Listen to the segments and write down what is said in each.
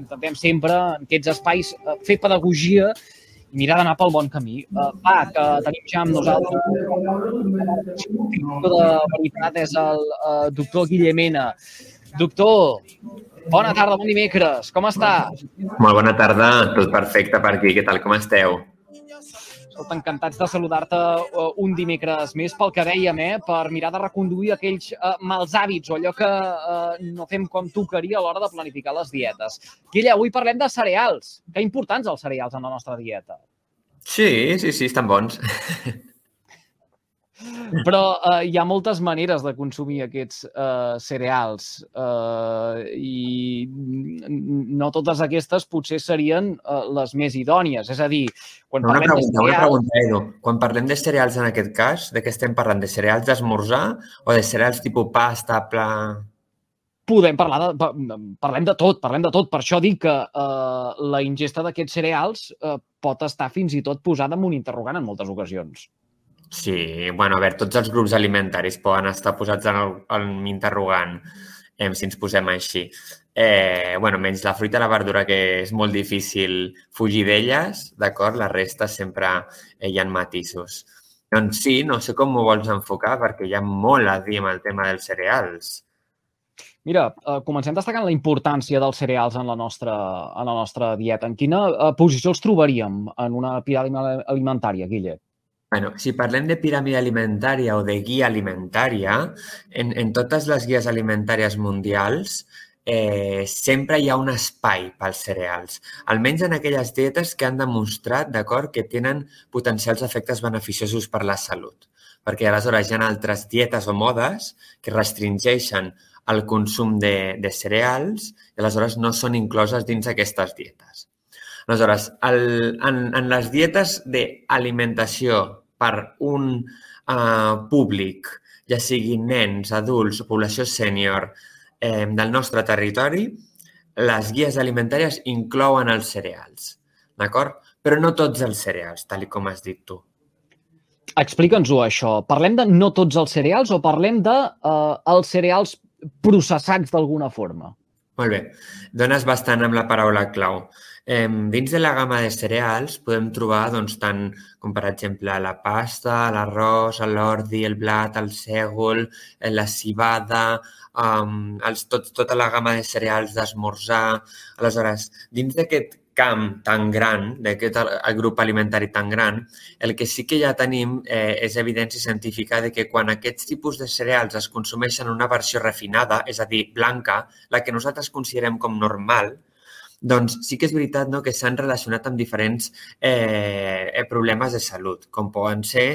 intentem sempre en aquests espais eh, fer pedagogia i mirar d'anar pel bon camí. Va, que tenim ja amb nosaltres de veritat és el uh, doctor Guillemena. Doctor, bona tarda, bon dimecres, com està? Molt bona tarda, tot perfecte per aquí, què tal, com esteu? Escolta, encantats de saludar-te uh, un dimecres més pel que dèiem, eh? per mirar de reconduir aquells uh, mals hàbits o allò que uh, no fem com tocaria a l'hora de planificar les dietes. Guilla, avui parlem de cereals. Que importants els cereals en la nostra dieta? Sí, sí, sí, estan bons. Però uh, hi ha moltes maneres de consumir aquests uh, cereals uh, i no totes aquestes potser serien uh, les més idònies. És a dir, quan una parlem pregunta, de cereals... Una pregunta, Edu. Quan parlem de cereals en aquest cas, de què estem parlant? De cereals d'esmorzar o de cereals tipus pasta, pla... Podem parlar de, parlem de tot, parlem de tot. Per això dic que uh, la ingesta d'aquests cereals uh, pot estar fins i tot posada en un interrogant en moltes ocasions. Sí, bueno, a veure, tots els grups alimentaris poden estar posats en, el, en interrogant, eh, si ens posem així. Eh, bueno, menys la fruita i la verdura, que és molt difícil fugir d'elles, d'acord? La resta sempre eh, hi ha matisos. Doncs sí, no sé com m'ho vols enfocar, perquè hi ha molt a dir amb el tema dels cereals. Mira, eh, comencem destacant la importància dels cereals en la nostra, en la nostra dieta. En quina eh, posició els trobaríem en una piràmide alimentària, Guille? Bueno, si parlem de piràmide alimentària o de guia alimentària, en, en totes les guies alimentàries mundials eh, sempre hi ha un espai pels cereals, almenys en aquelles dietes que han demostrat d'acord que tenen potencials efectes beneficiosos per la salut. Perquè aleshores hi ha altres dietes o modes que restringeixen el consum de, de cereals i aleshores no són incloses dins aquestes dietes. Aleshores, el, en, en les dietes d'alimentació per un uh, públic, ja sigui nens, adults o població sènior eh, del nostre territori, les guies alimentàries inclouen els cereals, d'acord? Però no tots els cereals, tal com has dit tu. Explica'ns-ho, això. Parlem de no tots els cereals o parlem de uh, els cereals processats d'alguna forma? Molt bé. Dones bastant amb la paraula clau. Dins de la gamma de cereals podem trobar doncs, tant com, per exemple, la pasta, l'arròs, l'ordi, el blat, el sègol, eh, la cibada, um, els, tot, tota la gamma de cereals d'esmorzar. Aleshores, dins d'aquest camp tan gran, d'aquest grup alimentari tan gran, el que sí que ja tenim eh, és evidència científica de que quan aquests tipus de cereals es consumeixen en una versió refinada, és a dir, blanca, la que nosaltres considerem com normal, doncs sí que és veritat no, que s'han relacionat amb diferents eh, eh, problemes de salut, com poden ser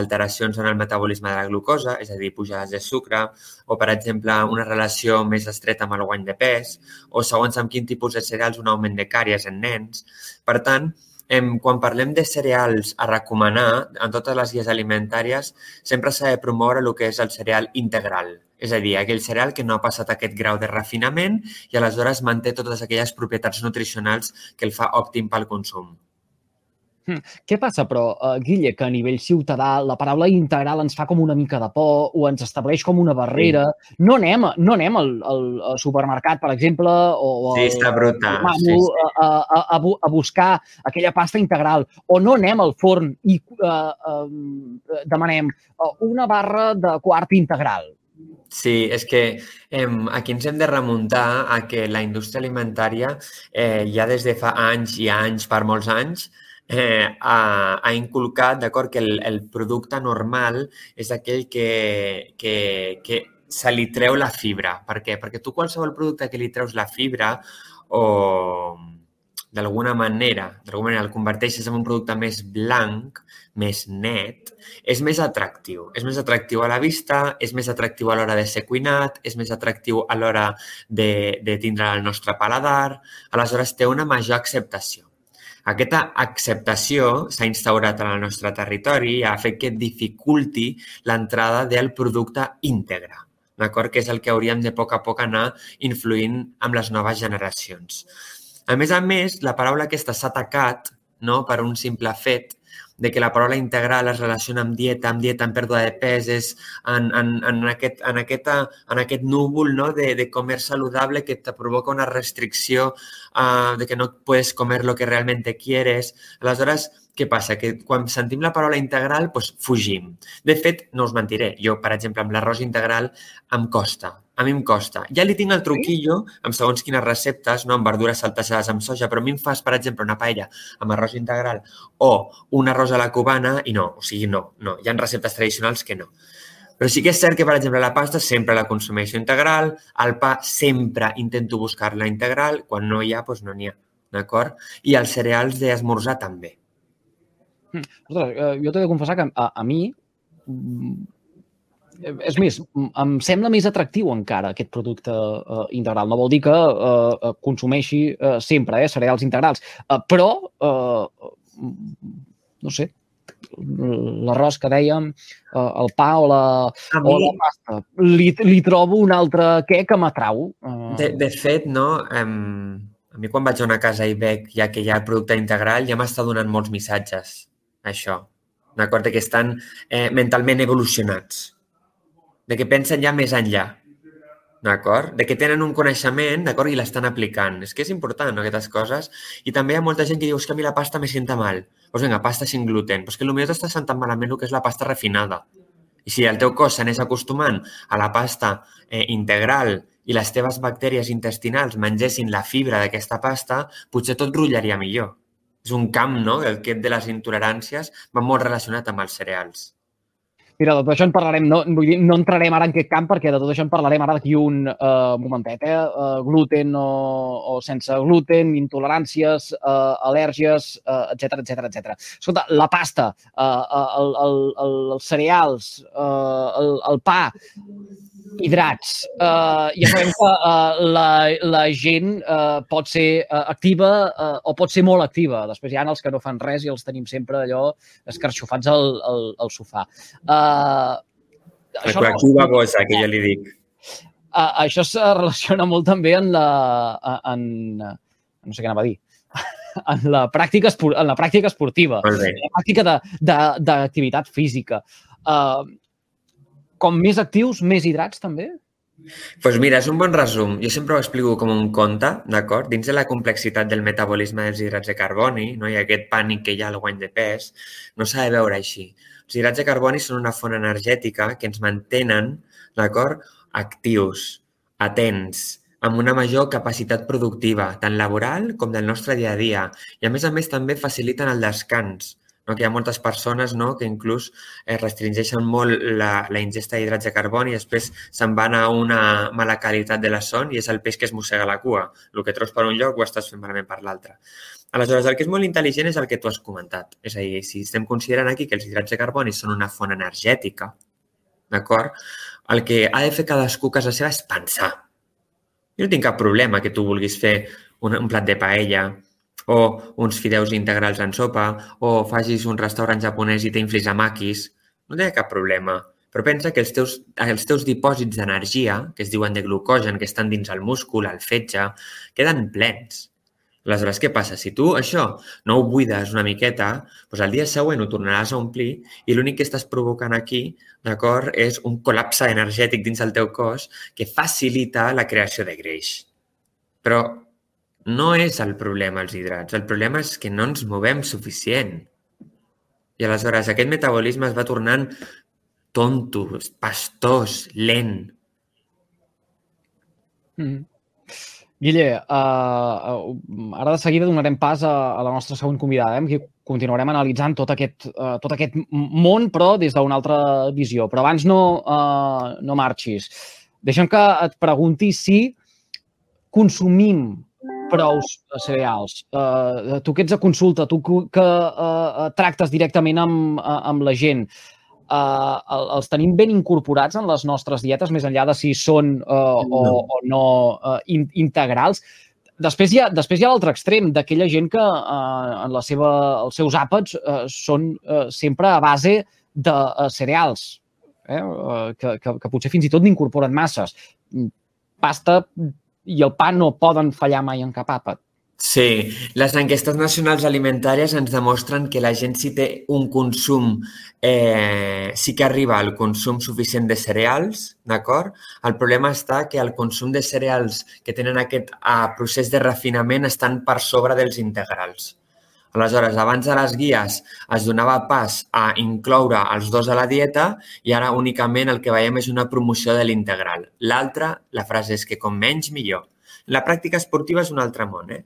alteracions en el metabolisme de la glucosa, és a dir, pujades de sucre, o, per exemple, una relació més estreta amb el guany de pes, o segons amb quin tipus de cereals un augment de càries en nens. Per tant, em, quan parlem de cereals a recomanar en totes les guies alimentàries, sempre s'ha de promoure el que és el cereal integral, és a dir, aquell cereal que no ha passat aquest grau de refinament i aleshores manté totes aquelles propietats nutricionals que el fa òptim pel consum. Hm. Què passa, però, uh, Guille, que a nivell ciutadà la paraula integral ens fa com una mica de por o ens estableix com una barrera? Sí. No anem, no anem al, al supermercat, per exemple, o sí, està brutal. Mamo, sí, sí. A, a, a, a buscar aquella pasta integral, o no anem al forn i uh, uh, demanem una barra de quart integral. Sí, és que eh, aquí ens hem de remuntar a que la indústria alimentària eh, ja des de fa anys i anys, per molts anys, eh, ha, ha inculcat d'acord que el, el producte normal és aquell que, que, que se li treu la fibra. Per què? Perquè tu qualsevol producte que li treus la fibra o d'alguna manera, d'alguna manera el converteixes en un producte més blanc, més net, és més atractiu. És més atractiu a la vista, és més atractiu a l'hora de ser cuinat, és més atractiu a l'hora de, de tindre el nostre paladar. Aleshores, té una major acceptació. Aquesta acceptació s'ha instaurat en el nostre territori i ha fet que dificulti l'entrada del producte íntegre, d'acord? que és el que hauríem de a poc a poc anar influint amb les noves generacions. A més a més, la paraula aquesta s'ha atacat no, per un simple fet de que la paraula integral es relaciona amb dieta, amb dieta, amb pèrdua de pes, és en, en, en, aquest, en, aquesta, en aquest núvol no? de, de comer saludable que te provoca una restricció uh, de que no puedes comer lo que realmente quieres. Aleshores, què passa? Que quan sentim la paraula integral, doncs fugim. De fet, no us mentiré, jo, per exemple, amb l'arròs integral em costa. A mi em costa. Ja li tinc el truquillo amb segons quines receptes, no? amb verdures saltejades amb soja, però a mi em fas, per exemple, una paella amb arròs integral o un arròs a la cubana i no, o sigui, no, no. Hi ha receptes tradicionals que no. Però sí que és cert que, per exemple, la pasta sempre la consumeixo integral, el pa sempre intento buscar-la integral, quan no hi ha, doncs no n'hi ha, d'acord? I els cereals d'esmorzar també. Ostres, eh, jo t'he de confessar que a, a mi mm, és més, em sembla més atractiu encara aquest producte uh, integral. No vol dir que uh, consumeixi uh, sempre eh, cereals integrals, uh, però, uh, no sé, l'arròs que dèiem, uh, el pa o la, mi... o la pasta, li, li trobo un altre què que m'atrau. Uh... De, de fet, no, um, a mi quan vaig a una casa i veig ja que hi ha producte integral ja m'està donant molts missatges això, d'acord? Que estan eh, mentalment evolucionats, de que pensen ja més enllà, d'acord? De que tenen un coneixement, d'acord? I l'estan aplicant. És que és important, no, aquestes coses. I també hi ha molta gent que diu, que a mi la pasta me sienta mal. Doncs vinga, pasta sin gluten. Però és que potser t'està sentant malament el que és la pasta refinada. I si el teu cos s'anés acostumant a la pasta eh, integral i les teves bactèries intestinals mengessin la fibra d'aquesta pasta, potser tot rotllaria millor és un camp, no? El que de les intoleràncies va molt relacionat amb els cereals. Mira, de tot això en parlarem, no, vull dir, no entrarem ara en aquest camp perquè de tot això en parlarem ara d'aquí un uh, momentet, eh? Uh, gluten o, o sense gluten, intoleràncies, uh, al·lèrgies, etc etc etc. Escolta, la pasta, uh, el, el, el, els cereals, uh, el, el pa, hidrats. Uh, ja sabem que uh, la, la gent uh, pot ser uh, activa uh, o pot ser molt activa. Després hi ha els que no fan res i els tenim sempre allò escarxofats al, al, al sofà. Uh, això la cuba gosa, que jo li dic. Uh, això es relaciona molt també en la... En, no sé què anava a dir en la pràctica, en la pràctica esportiva, en la pràctica d'activitat física. Uh, com més actius, més hidrats també? Pues mira, és un bon resum. Jo sempre ho explico com un conte, d'acord? Dins de la complexitat del metabolisme dels hidrats de carboni no? i aquest pànic que hi ha al guany de pes, no s'ha de veure així. Els hidrats de carboni són una font energètica que ens mantenen, d'acord, actius, atents, amb una major capacitat productiva, tant laboral com del nostre dia a dia. I a més a més també faciliten el descans, no? que hi ha moltes persones no? que inclús eh, restringeixen molt la, la ingesta d'hidrats de carboni i després se'n van a una mala qualitat de la son i és el peix que es mossega la cua. El que treus per un lloc ho estàs fent malament per l'altre. Aleshores, el que és molt intel·ligent és el que tu has comentat. És a dir, si estem considerant aquí que els hidrats de carboni són una font energètica, d'acord? El que ha de fer cadascú a casa seva és pensar. Jo no tinc cap problema que tu vulguis fer un, un plat de paella o uns fideus integrals en sopa, o facis un restaurant japonès i t'inflis a maquis, no té cap problema. Però pensa que els teus, els teus dipòsits d'energia, que es diuen de glucogen, que estan dins el múscul, el fetge, queden plens. Aleshores, què passa? Si tu això no ho buides una miqueta, doncs el dia següent ho tornaràs a omplir i l'únic que estàs provocant aquí, d'acord, és un col·lapse energètic dins del teu cos que facilita la creació de greix. Però no és el problema els hidrats, el problema és que no ens movem suficient. I aleshores aquest metabolisme es va tornant tonto, pastós, lent. Mm -hmm. Guille, uh, ara de seguida donarem pas a, a la nostra següent convidada, eh, que continuarem analitzant tot aquest, uh, tot aquest món, però des d'una altra visió. Però abans no, uh, no marxis. Deixa'm que et pregunti si consumim prou cereals. Uh, tu que ets a consulta, tu que uh, tractes directament amb, uh, amb la gent, uh, els tenim ben incorporats en les nostres dietes, més enllà de si són uh, o, o no uh, in, integrals. Després hi ha, després hi ha l'altre extrem, d'aquella gent que uh, en la seva, els seus àpats uh, són uh, sempre a base de uh, cereals, eh? uh, que, que, que potser fins i tot n'incorporen masses. Pasta, i el pa no poden fallar mai en cap àpat. Sí, les enquestes nacionals alimentàries ens demostren que la gent si té un consum, eh, sí que arriba al consum suficient de cereals, d'acord? El problema està que el consum de cereals que tenen aquest eh, procés de refinament estan per sobre dels integrals. Aleshores, abans de les guies es donava pas a incloure els dos a la dieta i ara únicament el que veiem és una promoció de l'integral. L'altra, la frase és que com menys, millor. La pràctica esportiva és un altre món, eh?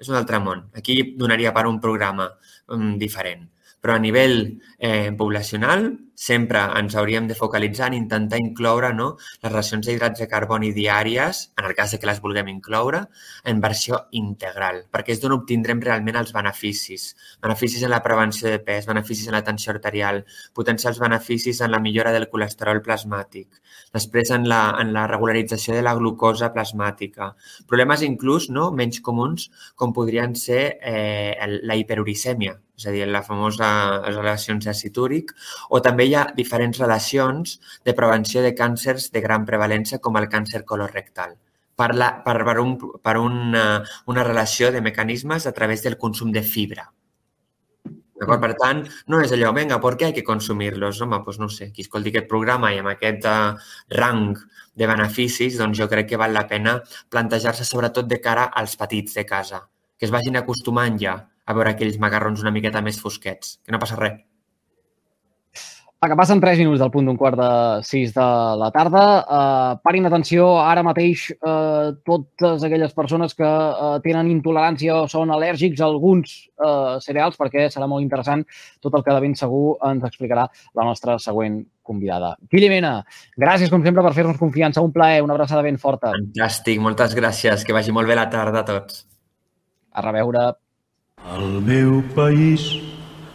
és un altre món. Aquí donaria per un programa um, diferent. Però a nivell eh, poblacional sempre ens hauríem de focalitzar en intentar incloure no, les racions d'hidrats de carboni diàries, en el cas de que les vulguem incloure, en versió integral, perquè és d'on obtindrem realment els beneficis. Beneficis en la prevenció de pes, beneficis en la tensió arterial, potencials beneficis en la millora del colesterol plasmàtic, després en la, en la regularització de la glucosa plasmàtica. Problemes inclús no, menys comuns com podrien ser eh, la hiperuricèmia, és a dir, la famosa relacions d'àcid úric, o també hi ha diferents relacions de prevenció de càncers de gran prevalència com el càncer colorectal per, la, per, per, un, per una, una relació de mecanismes a través del consum de fibra. Per tant, no és allò, vinga, per què hay que consumir-los? Home, doncs no sé, qui escolti aquest programa i amb aquest uh, rang de beneficis, doncs jo crec que val la pena plantejar-se sobretot de cara als petits de casa, que es vagin acostumant ja a veure aquells macarrons una miqueta més fosquets, que no passa res. Va, que passen 3 minuts del punt d'un quart de 6 de la tarda. Uh, parin atenció ara mateix uh, totes aquelles persones que uh, tenen intolerància o són al·lèrgics a alguns uh, cereals perquè serà molt interessant tot el que de ben segur ens explicarà la nostra següent convidada. Mena, gràcies com sempre per fer-nos confiança. Un plaer, una abraçada ben forta. Fantàstic, moltes gràcies. Que vagi molt bé la tarda a tots. A reveure. El meu país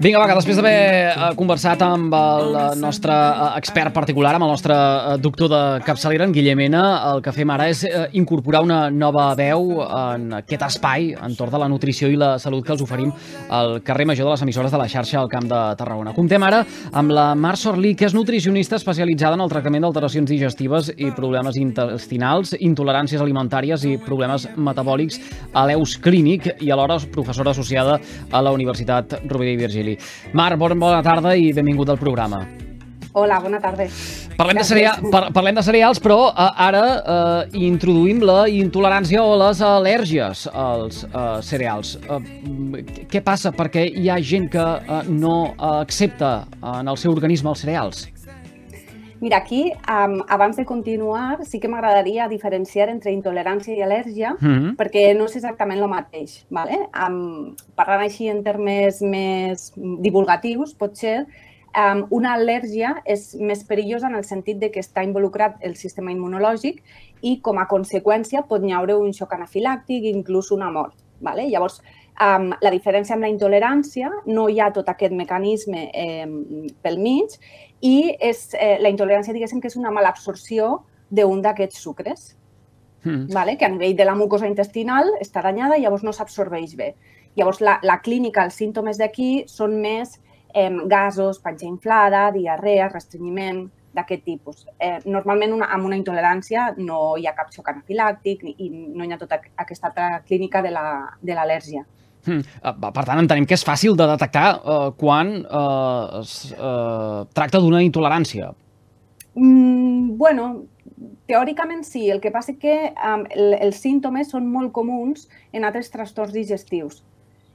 Vinga, va, que després d'haver uh, conversat amb el uh, nostre uh, expert particular, amb el nostre doctor de capçalera, en Guillemena, el que fem ara és incorporar una nova veu en aquest espai entorn de la nutrició i la salut que els oferim al carrer Major de les emissores de la xarxa al Camp de Tarragona. Comptem ara amb la Mar Sorlí, que és nutricionista especialitzada en el tractament d'alteracions digestives i problemes intestinals, intoleràncies alimentàries i problemes metabòlics a l'EUS Clínic i alhora professora associada a la Universitat Rovira i Virgili. Mar, bon, bona tarda i benvingut al programa. Hola, bona tarda. Parlem de, cereal, par parlem de cereals, però uh, ara uh, introduïm la intolerància o les al·lèrgies als uh, cereals. Uh, què passa? Perquè hi ha gent que uh, no accepta en el seu organisme els cereals? Mira, aquí, um, abans de continuar, sí que m'agradaria diferenciar entre intolerància i al·lèrgia, mm -hmm. perquè no és exactament el mateix. ¿vale? Um, parlant així en termes més divulgatius, potser, um, una al·lèrgia és més perillosa en el sentit de que està involucrat el sistema immunològic i, com a conseqüència, pot hi haure un xoc anafilàctic, inclús una mort. ¿vale? Llavors, um, la diferència amb la intolerància, no hi ha tot aquest mecanisme eh, pel mig i és, eh, la intolerància, diguéssim, que és una mala absorció d'un d'aquests sucres, mm. vale? que a nivell de la mucosa intestinal està danyada i llavors no s'absorbeix bé. Llavors, la, la clínica, els símptomes d'aquí són més eh, gasos, panxa inflada, diarrea, restrenyiment, d'aquest tipus. Eh, normalment, una, amb una intolerància no hi ha cap xoc anafilàctic i no hi ha tota aquesta altra clínica de l'al·lèrgia. La, Hmm. Per tant, entenem que és fàcil de detectar uh, quan uh, es uh, tracta d'una intolerància. Mm, bueno, teòricament sí. El que passa és que um, el, els símptomes són molt comuns en altres trastorns digestius.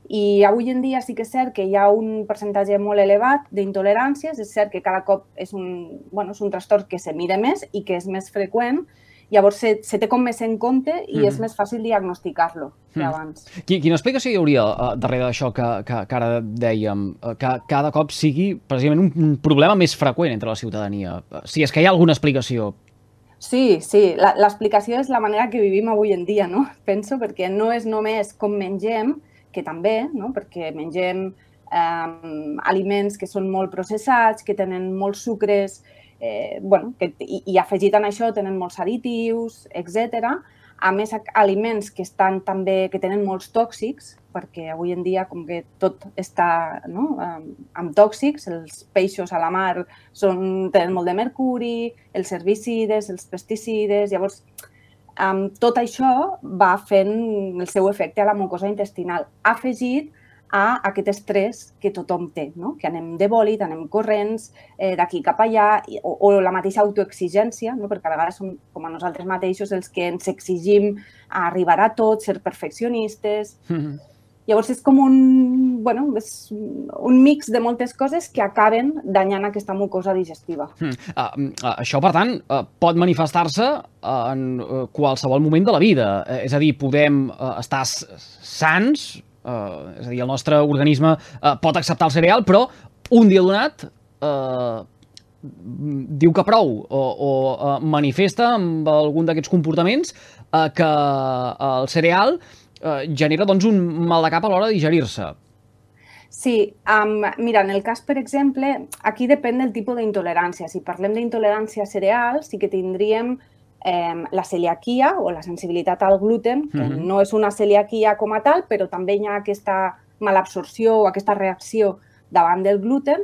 I avui en dia sí que és cert que hi ha un percentatge molt elevat d'intoleràncies. És cert que cada cop és un, bueno, és un trastorn que se mira més i que és més freqüent llavors se, se té com més en compte i mm. és més fàcil diagnosticar-lo que mm. abans. Quina explicació hi hauria uh, darrere d'això que, que, que ara dèiem, uh, que cada cop sigui precisament un, un problema més freqüent entre la ciutadania? Uh, si és que hi ha alguna explicació. Sí, sí, l'explicació és la manera que vivim avui en dia, no? Penso, perquè no és només com mengem, que també, no? perquè mengem eh, aliments que són molt processats, que tenen molts sucres, eh, bueno, que, i, i afegit en això tenen molts additius, etc. A més, aliments que estan també que tenen molts tòxics, perquè avui en dia com que tot està no, amb tòxics, els peixos a la mar són, tenen molt de mercuri, els herbicides, els pesticides, llavors amb tot això va fent el seu efecte a la mucosa intestinal, afegit a aquest estrès que tothom té, no? que anem de bòlit, anem corrents, eh, d'aquí cap allà, o, o la mateixa autoexigència, no? perquè a vegades som com a nosaltres mateixos els que ens exigim arribar a tot, ser perfeccionistes... Mm -hmm. Llavors és com un, bueno, és un mix de moltes coses que acaben danyant aquesta mucosa digestiva. Mm. Uh, uh, això, per tant, uh, pot manifestar-se en uh, qualsevol moment de la vida. Uh, és a dir, podem uh, estar sants, Uh, és a dir, el nostre organisme uh, pot acceptar el cereal, però un dia donat uh, diu que prou o, o uh, manifesta amb algun d'aquests comportaments uh, que el cereal uh, genera doncs, un mal de cap a l'hora de digerir-se. Sí, um, mira, en el cas, per exemple, aquí depèn del tipus d'intolerància. Si parlem d'intolerància cereal, sí que tindríem eh, la celiaquia o la sensibilitat al gluten, que mm -hmm. no és una celiaquia com a tal, però també hi ha aquesta malabsorció o aquesta reacció davant del gluten,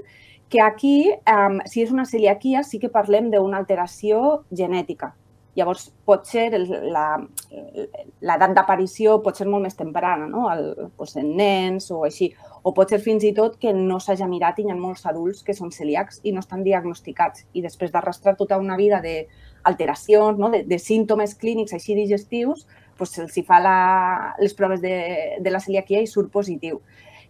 que aquí, eh, si és una celiaquia, sí que parlem d'una alteració genètica. Llavors, pot ser l'edat d'aparició pot ser molt més temprana, no? El, doncs en nens o així. O pot ser fins i tot que no s'hagi mirat i hi ha molts adults que són celíacs i no estan diagnosticats. I després d'arrastrar tota una vida de alteracions, no? de, de símptomes clínics així digestius, doncs se'ls fa la, les proves de, de la celiaquia i surt positiu.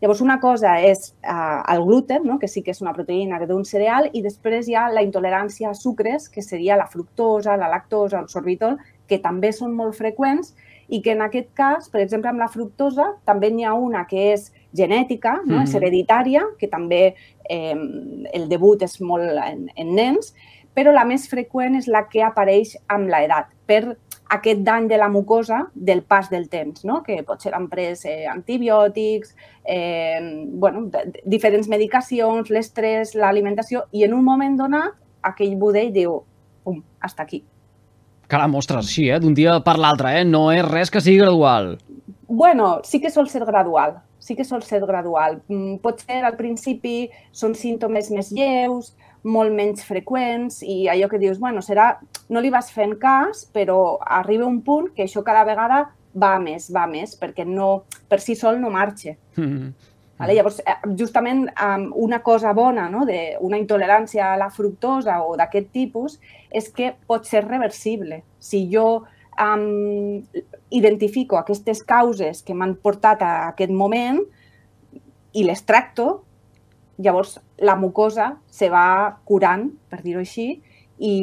Llavors, una cosa és uh, el gluten, no? que sí que és una proteïna d'un cereal, i després hi ha la intolerància a sucres, que seria la fructosa, la lactosa, el sorbitol, que també són molt freqüents i que en aquest cas, per exemple, amb la fructosa, també n'hi ha una que és genètica, no? Mm. és hereditària, que també eh, el debut és molt en, en nens, però la més freqüent és la que apareix amb l'edat, per aquest dany de la mucosa del pas del temps, no? que pot ser han pres eh, antibiòtics, eh, bueno, diferents medicacions, l'estrès, l'alimentació, i en un moment donat aquell budell diu, pum, hasta aquí. Caram, ostres, sí, eh? d'un dia per l'altre, eh? no és res que sigui gradual. Bueno, sí que sol ser gradual, sí que sol ser gradual. Mm, pot ser al principi són símptomes més lleus, molt menys freqüents i allò que dius, bueno, serà, no li vas fent cas, però arriba un punt que això cada vegada va més, va més, perquè no, per si sol no marxa. Mm -hmm. Vale? Llavors, eh, justament una cosa bona no? d'una intolerància a la fructosa o d'aquest tipus és que pot ser reversible. Si jo um, identifico aquestes causes que m'han portat a aquest moment i les tracto, Llavors, la mucosa se va curant, per dir-ho així, i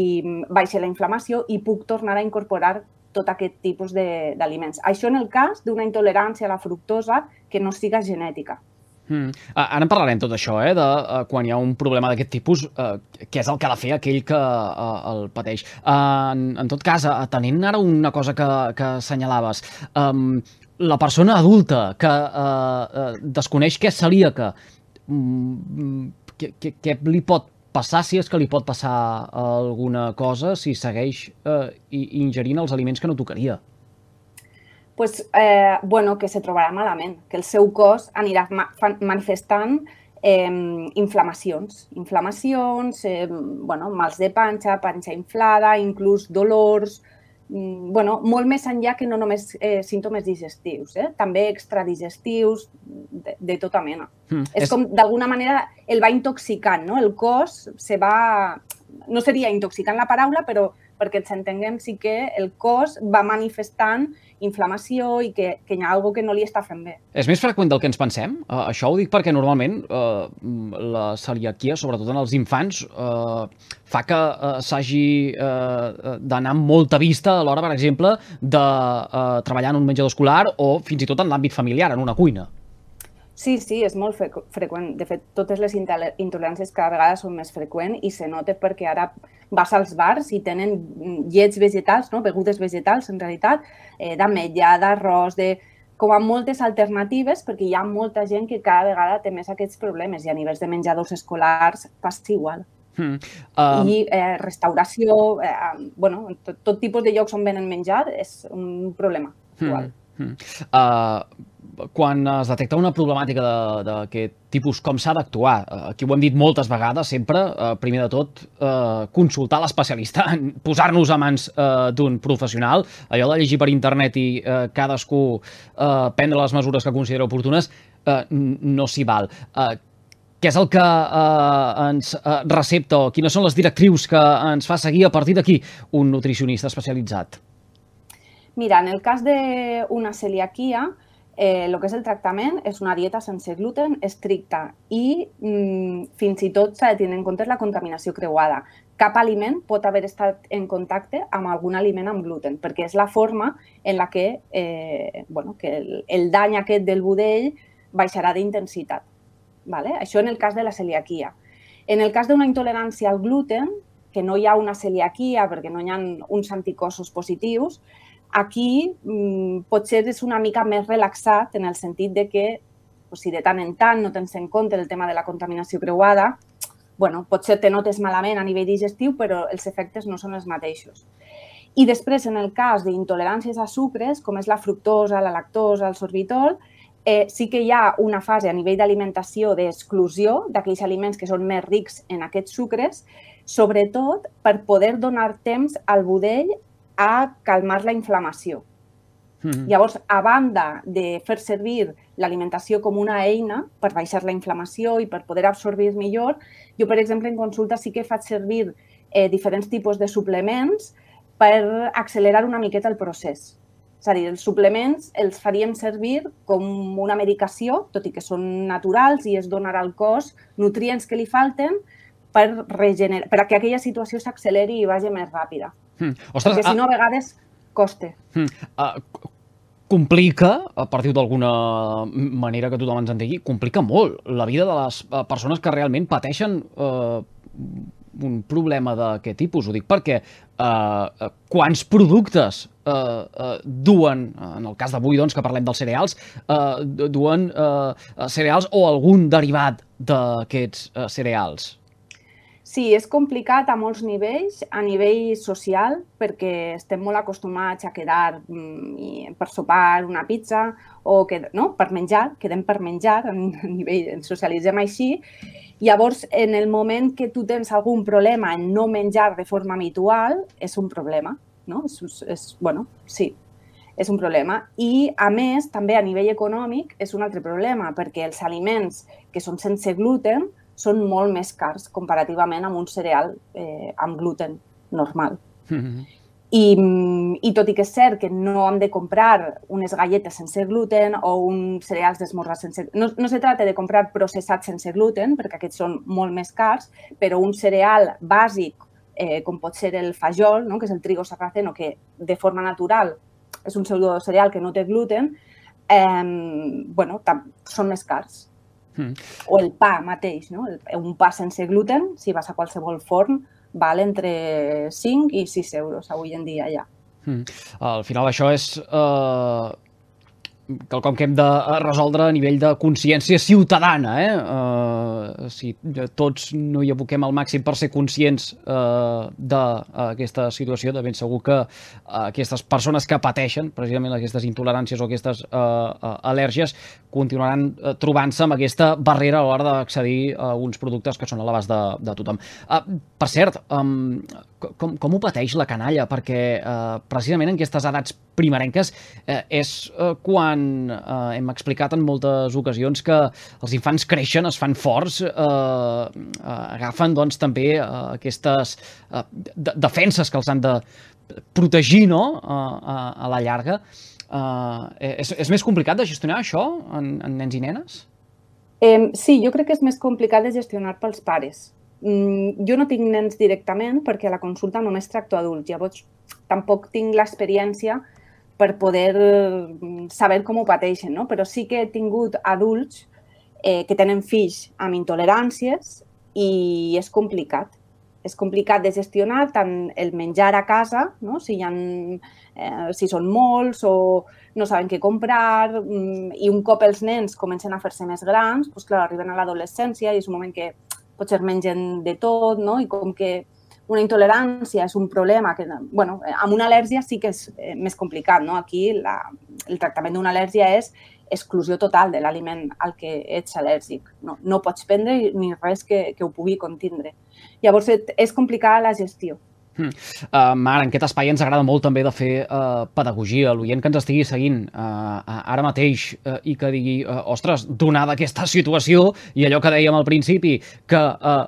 baixa la inflamació i puc tornar a incorporar tot aquest tipus d'aliments. Això en el cas d'una intolerància a la fructosa que no siga genètica. Mm. Ara en parlarem tot això, eh, de uh, quan hi ha un problema d'aquest tipus, uh, què és el que ha de fer aquell que uh, el pateix. Uh, en, en tot cas, uh, tenint ara una cosa que, que assenyalaves, um, la persona adulta que uh, uh, desconeix què és celíaca Mm, què, què, què li pot passar, si és que li pot passar alguna cosa, si segueix eh, ingerint els aliments que no tocaria? pues, eh, bueno, que se trobarà malament, que el seu cos anirà ma manifestant eh, inflamacions, inflamacions, eh, bueno, mals de panxa, panxa inflada, inclús dolors, bueno, molt més enllà que no només eh, símptomes digestius, eh? també extradigestius, de, de tota mena. Mm, és, és com, d'alguna manera, el va intoxicant, no? El cos se va... No seria intoxicant la paraula, però perquè ens entenguem sí que el cos va manifestant inflamació i que, que hi ha alguna que no li està fent bé. És més freqüent del que ens pensem? Uh, això ho dic perquè normalment uh, la celiaquia, sobretot en els infants, uh, fa que uh, s'hagi uh, d'anar amb molta vista a l'hora, per exemple, de uh, treballar en un menjador escolar o fins i tot en l'àmbit familiar, en una cuina. Sí, sí, és molt freqüent. De fet, totes les intoleràncies cada vegada són més freqüents i se nota perquè ara vas als bars i tenen llets vegetals, no? begudes vegetals, en realitat, eh, d'ametlla, d'arròs, de com a moltes alternatives, perquè hi ha molta gent que cada vegada té més aquests problemes i a nivells de menjadors escolars passa igual. Hmm. Um... I eh, restauració, eh, bueno, tot, tot tipus de llocs on venen menjar és un problema hmm. igual. Hmm. Uh, quan es detecta una problemàtica d'aquest tipus, com s'ha d'actuar? Eh, aquí ho hem dit moltes vegades, sempre, eh, primer de tot, eh, consultar l'especialista, posar-nos a mans eh, d'un professional, allò de llegir per internet i eh, cadascú eh, prendre les mesures que considera oportunes, eh, no s'hi val. Eh, què és el que eh, ens eh, recepta o quines són les directrius que ens fa seguir a partir d'aquí un nutricionista especialitzat? Mira, en el cas d'una celiaquia, eh, el que és el tractament és una dieta sense gluten estricta i mm, fins i tot s'ha de tenir en compte la contaminació creuada. Cap aliment pot haver estat en contacte amb algun aliment amb gluten, perquè és la forma en la que, eh, bueno, que el, el dany aquest del budell baixarà d'intensitat. Vale? Això en el cas de la celiaquia. En el cas d'una intolerància al gluten, que no hi ha una celiaquia perquè no hi ha uns anticossos positius, Aquí mmm, potser és una mica més relaxat en el sentit de que pues, si de tant en tant no tens en compte el tema de la contaminació creuada, bueno, potser te notes malament a nivell digestiu, però els efectes no són els mateixos. I després, en el cas d'intoleràncies a sucres, com és la fructosa, la lactosa, el sorbitol, eh, sí que hi ha una fase a nivell d'alimentació d'exclusió d'aquells aliments que són més rics en aquests sucres, sobretot per poder donar temps al budell a calmar la inflamació. Mm -hmm. Llavors, a banda de fer servir l'alimentació com una eina per baixar la inflamació i per poder absorbir millor, jo, per exemple, en consulta sí que faig servir eh, diferents tipus de suplements per accelerar una miqueta el procés. És a dir, els suplements els faríem servir com una medicació, tot i que són naturals i es donarà al cos nutrients que li falten per, regenerar, per a que aquella situació s'acceleri i vagi més ràpida. Mm. Ostres, Perquè si no, a vegades costa. Mm. Uh, complica, a partir d'alguna manera que tothom ens entengui, complica molt la vida de les uh, persones que realment pateixen uh, un problema d'aquest tipus. Ho dic perquè uh, quants productes uh, uh, duen, en el cas d'avui doncs, que parlem dels cereals, uh, duen uh, cereals o algun derivat d'aquests uh, cereals? Sí, és complicat a molts nivells, a nivell social, perquè estem molt acostumats a quedar mm, per sopar una pizza o que, no? per menjar, quedem per menjar, a nivell, ens socialitzem així. Llavors, en el moment que tu tens algun problema en no menjar de forma habitual, és un problema, no? És, és, bueno, sí, és un problema. I, a més, també a nivell econòmic és un altre problema, perquè els aliments que són sense gluten són molt més cars comparativament amb un cereal eh, amb gluten normal. Mm -hmm. I, I tot i que és cert que no hem de comprar unes galletes sense gluten o uns cereals d'esmorzar sense... No, no se tracta de comprar processats sense gluten, perquè aquests són molt més cars, però un cereal bàsic, eh, com pot ser el fajol, no? que és el trigo sarraceno, que de forma natural és un pseudo cereal que no té gluten, eh, bueno, són més cars. Mm. O el pa mateix, no? un pa sense gluten, si vas a qualsevol forn, val entre 5 i 6 euros avui en dia ja. Mm. Al final això és eh, quelcom que hem de eh, resoldre a nivell de consciència ciutadana. Eh? Uh, si tots no hi aboquem al màxim per ser conscients uh, d'aquesta situació, de ben segur que uh, aquestes persones que pateixen precisament aquestes intoleràncies o aquestes uh, uh, al·lèrgies continuaran uh, trobant-se amb aquesta barrera a l'hora d'accedir a uns productes que són a l'abast de, de tothom. Uh, per cert, um, com, com ho pateix la canalla? Perquè uh, precisament en aquestes edats primerenques eh, és uh, quan eh, hem explicat en moltes ocasions que els infants creixen, es fan forts, eh, eh, agafen doncs, també eh, aquestes eh, de defenses que els han de protegir no? a, a, a la llarga. Eh, és, és més complicat de gestionar això en, en nens i nenes? Eh, sí, jo crec que és més complicat de gestionar pels pares. Mm, jo no tinc nens directament perquè a la consulta només tracto adults. Llavors, tampoc tinc l'experiència per poder mm, saber com ho pateixen, no? Però sí que he tingut adults eh, que tenen fills amb intoleràncies i és complicat. És complicat de gestionar tant el menjar a casa, no? si, hi ha, eh, si són molts o no saben què comprar, mm, i un cop els nens comencen a fer-se més grans, doncs, clar, arriben a l'adolescència i és un moment que potser mengen de tot, no? i com que una intolerància és un problema que, bueno, amb una al·lèrgia sí que és eh, més complicat, no? Aquí la, el tractament d'una al·lèrgia és exclusió total de l'aliment al que ets al·lèrgic. No, no pots prendre ni res que, que ho pugui contindre. Llavors, és complicada la gestió. Uh, Mar, en aquest espai ens agrada molt també de fer uh, pedagogia. L'oient que ens estigui seguint uh, ara mateix uh, i que digui, uh, ostres, donada aquesta situació i allò que dèiem al principi, que uh,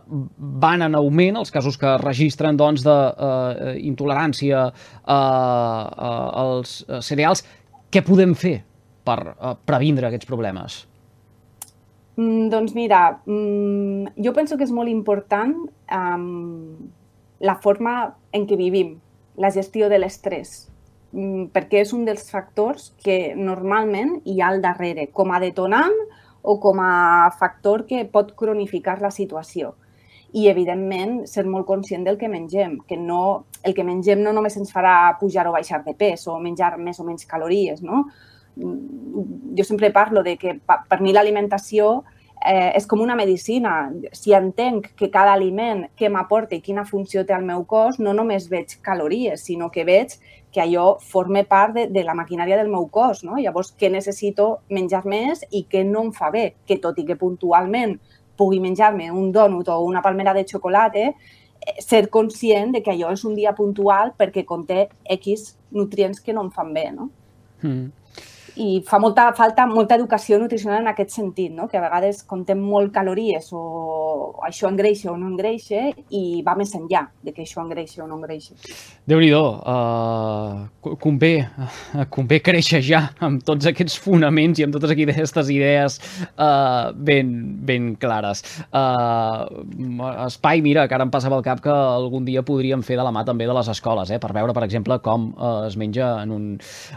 van en augment els casos que registren doncs, de uh, intolerància uh, uh, als cereals, què podem fer per uh, previndre aquests problemes? Mm, doncs mira, mm, jo penso que és molt important um, la forma en què vivim, la gestió de l'estrès, mm, perquè és un dels factors que normalment hi ha al darrere, com a detonant o com a factor que pot cronificar la situació. I, evidentment, ser molt conscient del que mengem, que no, el que mengem no només ens farà pujar o baixar de pes o menjar més o menys calories, no? Mm, jo sempre parlo de que per mi l'alimentació eh, és com una medicina. Si entenc que cada aliment que m'aporta i quina funció té al meu cos, no només veig calories, sinó que veig que allò forma part de, de la maquinària del meu cos. No? Llavors, què necessito menjar més i què no em fa bé? Que tot i que puntualment pugui menjar-me un donut o una palmera de xocolata, eh, ser conscient de que allò és un dia puntual perquè conté X nutrients que no em fan bé. No? Mm i fa molta falta molta educació nutricional en aquest sentit, no? que a vegades contem molt calories o això engreixa o no engreixa i va més enllà de que això engreixa o no engreixa. Déu-n'hi-do, uh, convé, uh, convé créixer ja amb tots aquests fonaments i amb totes aquestes idees uh, ben, ben clares. Uh, espai, mira, que ara em passa pel cap que algun dia podríem fer de la mà també de les escoles, eh, per veure, per exemple, com uh, es menja en un,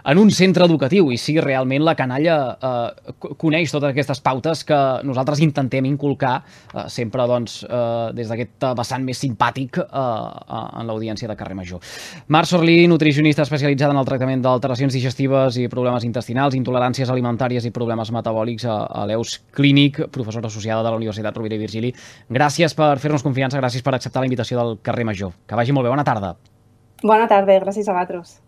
en un centre educatiu i si realment la canalla eh, coneix totes aquestes pautes que nosaltres intentem inculcar eh, sempre doncs, eh, des d'aquest vessant més simpàtic eh, en l'audiència de Carrer Major. Marc Sorlí, nutricionista especialitzada en el tractament d'alteracions digestives i problemes intestinals, intoleràncies alimentàries i problemes metabòlics a, a l'EUS Clínic, professora associada de la Universitat Rovira i Virgili. Gràcies per fer-nos confiança, gràcies per acceptar la invitació del Carrer Major. Que vagi molt bé, bona tarda. Bona tarda, gràcies a vosaltres.